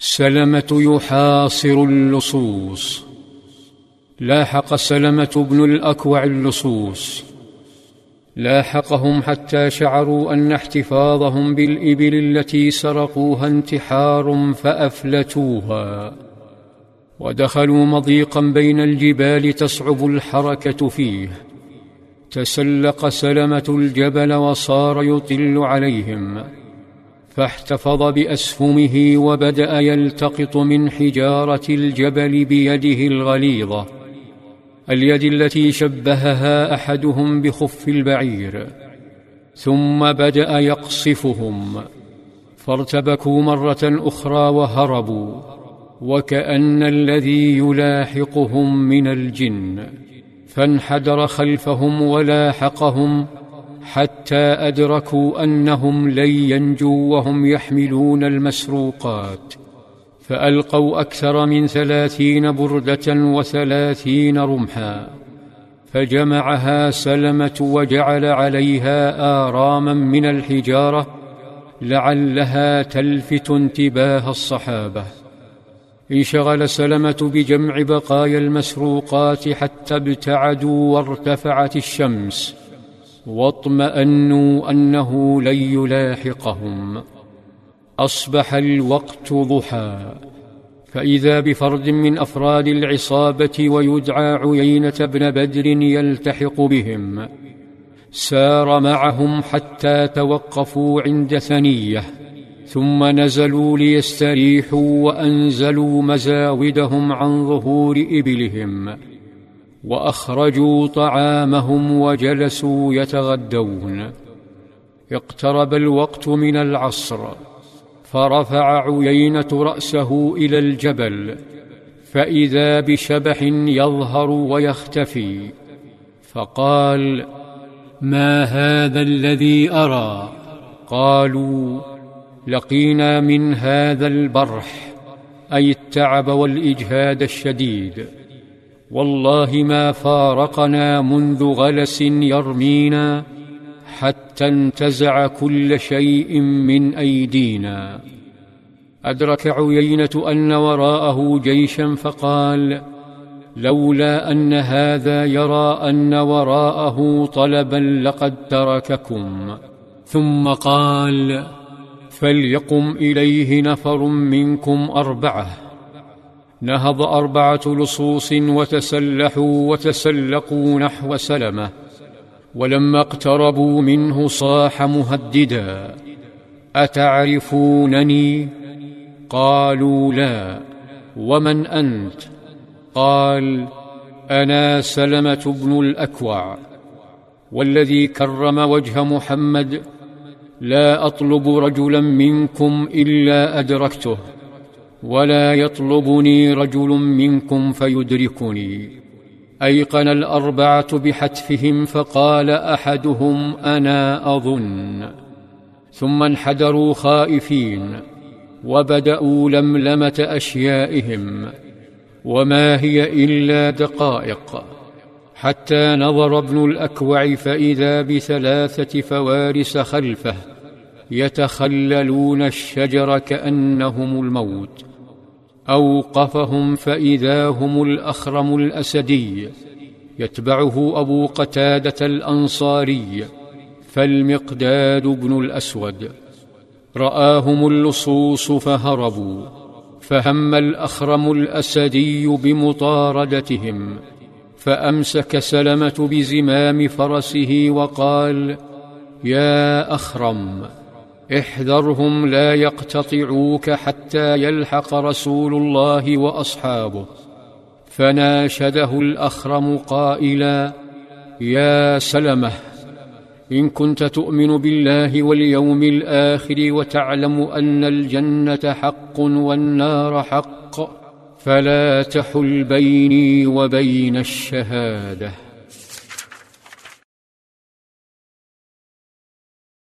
سلمة يحاصر اللصوص. لاحق سلمة بن الأكوع اللصوص. لاحقهم حتى شعروا أن احتفاظهم بالإبل التي سرقوها انتحار فأفلتوها. ودخلوا مضيقا بين الجبال تصعب الحركة فيه. تسلق سلمة الجبل وصار يطل عليهم. فاحتفظ باسهمه وبدأ يلتقط من حجارة الجبل بيده الغليظة اليد التي شبهها أحدهم بخف البعير ثم بدأ يقصفهم فارتبكوا مرة أخرى وهربوا وكأن الذي يلاحقهم من الجن فانحدر خلفهم ولاحقهم حتى أدركوا أنهم لن ينجوا وهم يحملون المسروقات فألقوا أكثر من ثلاثين بردة وثلاثين رمحا فجمعها سلمة وجعل عليها آراما من الحجارة لعلها تلفت انتباه الصحابة. انشغل سلمة بجمع بقايا المسروقات حتى ابتعدوا وارتفعت الشمس واطمأنوا أنه لن يلاحقهم. أصبح الوقت ضحى. فإذا بفرد من أفراد العصابة ويدعى عيينة بن بدر يلتحق بهم سار معهم حتى توقفوا عند ثنية ثم نزلوا ليستريحوا وأنزلوا مزاودهم عن ظهور إبلهم. وأخرجوا طعامهم وجلسوا يتغدون. اقترب الوقت من العصر فرفع عيينة رأسه إلى الجبل فإذا بشبح يظهر ويختفي فقال ما هذا الذي أرى؟ قالوا لقينا من هذا البرح أي التعب والإجهاد الشديد. والله ما فارقنا منذ غلس يرمينا حتى انتزع كل شيء من أيدينا. أدرك عيينة أن وراءه جيشا فقال لولا أن هذا يرى أن وراءه طلبا لقد ترككم. ثم قال فليقم إليه نفر منكم أربعة. نهض أربعة لصوص وتسلحوا وتسلقوا نحو سلمة ولما اقتربوا منه صاح مهددا أتعرفونني؟ قالوا لا ومن أنت؟ قال أنا سلمة بن الأكوع والذي كرم وجه محمد لا أطلب رجلا منكم إلا أدركته. ولا يطلبني رجل منكم فيدركني. أيقن الأربعة بحتفهم فقال أحدهم أنا أظن. ثم انحدروا خائفين وبدأوا لملمة أشيائهم. وما هي إلا دقائق. حتى نظر ابن الأكوع فإذا بثلاثة فوارس خلفه يتخللون الشجر كأنهم الموت. أوقفهم فإذا هم الأخرم الأسدي. يتبعه أبو قتادة الأنصاري. فالمقداد بن الأسود. رآهم اللصوص فهربوا. فهم الأخرم الأسدي بمطاردتهم. فأمسك سلمة بزمام فرسه وقال يا أخرم احذرهم لا يقتطعوك حتى يلحق رسول الله وأصحابه. فناشده الأخرم قائلا يا سلمة إن كنت تؤمن بالله واليوم الآخر وتعلم أن الجنة حق والنار حق فلا تحل بيني وبين الشهادة.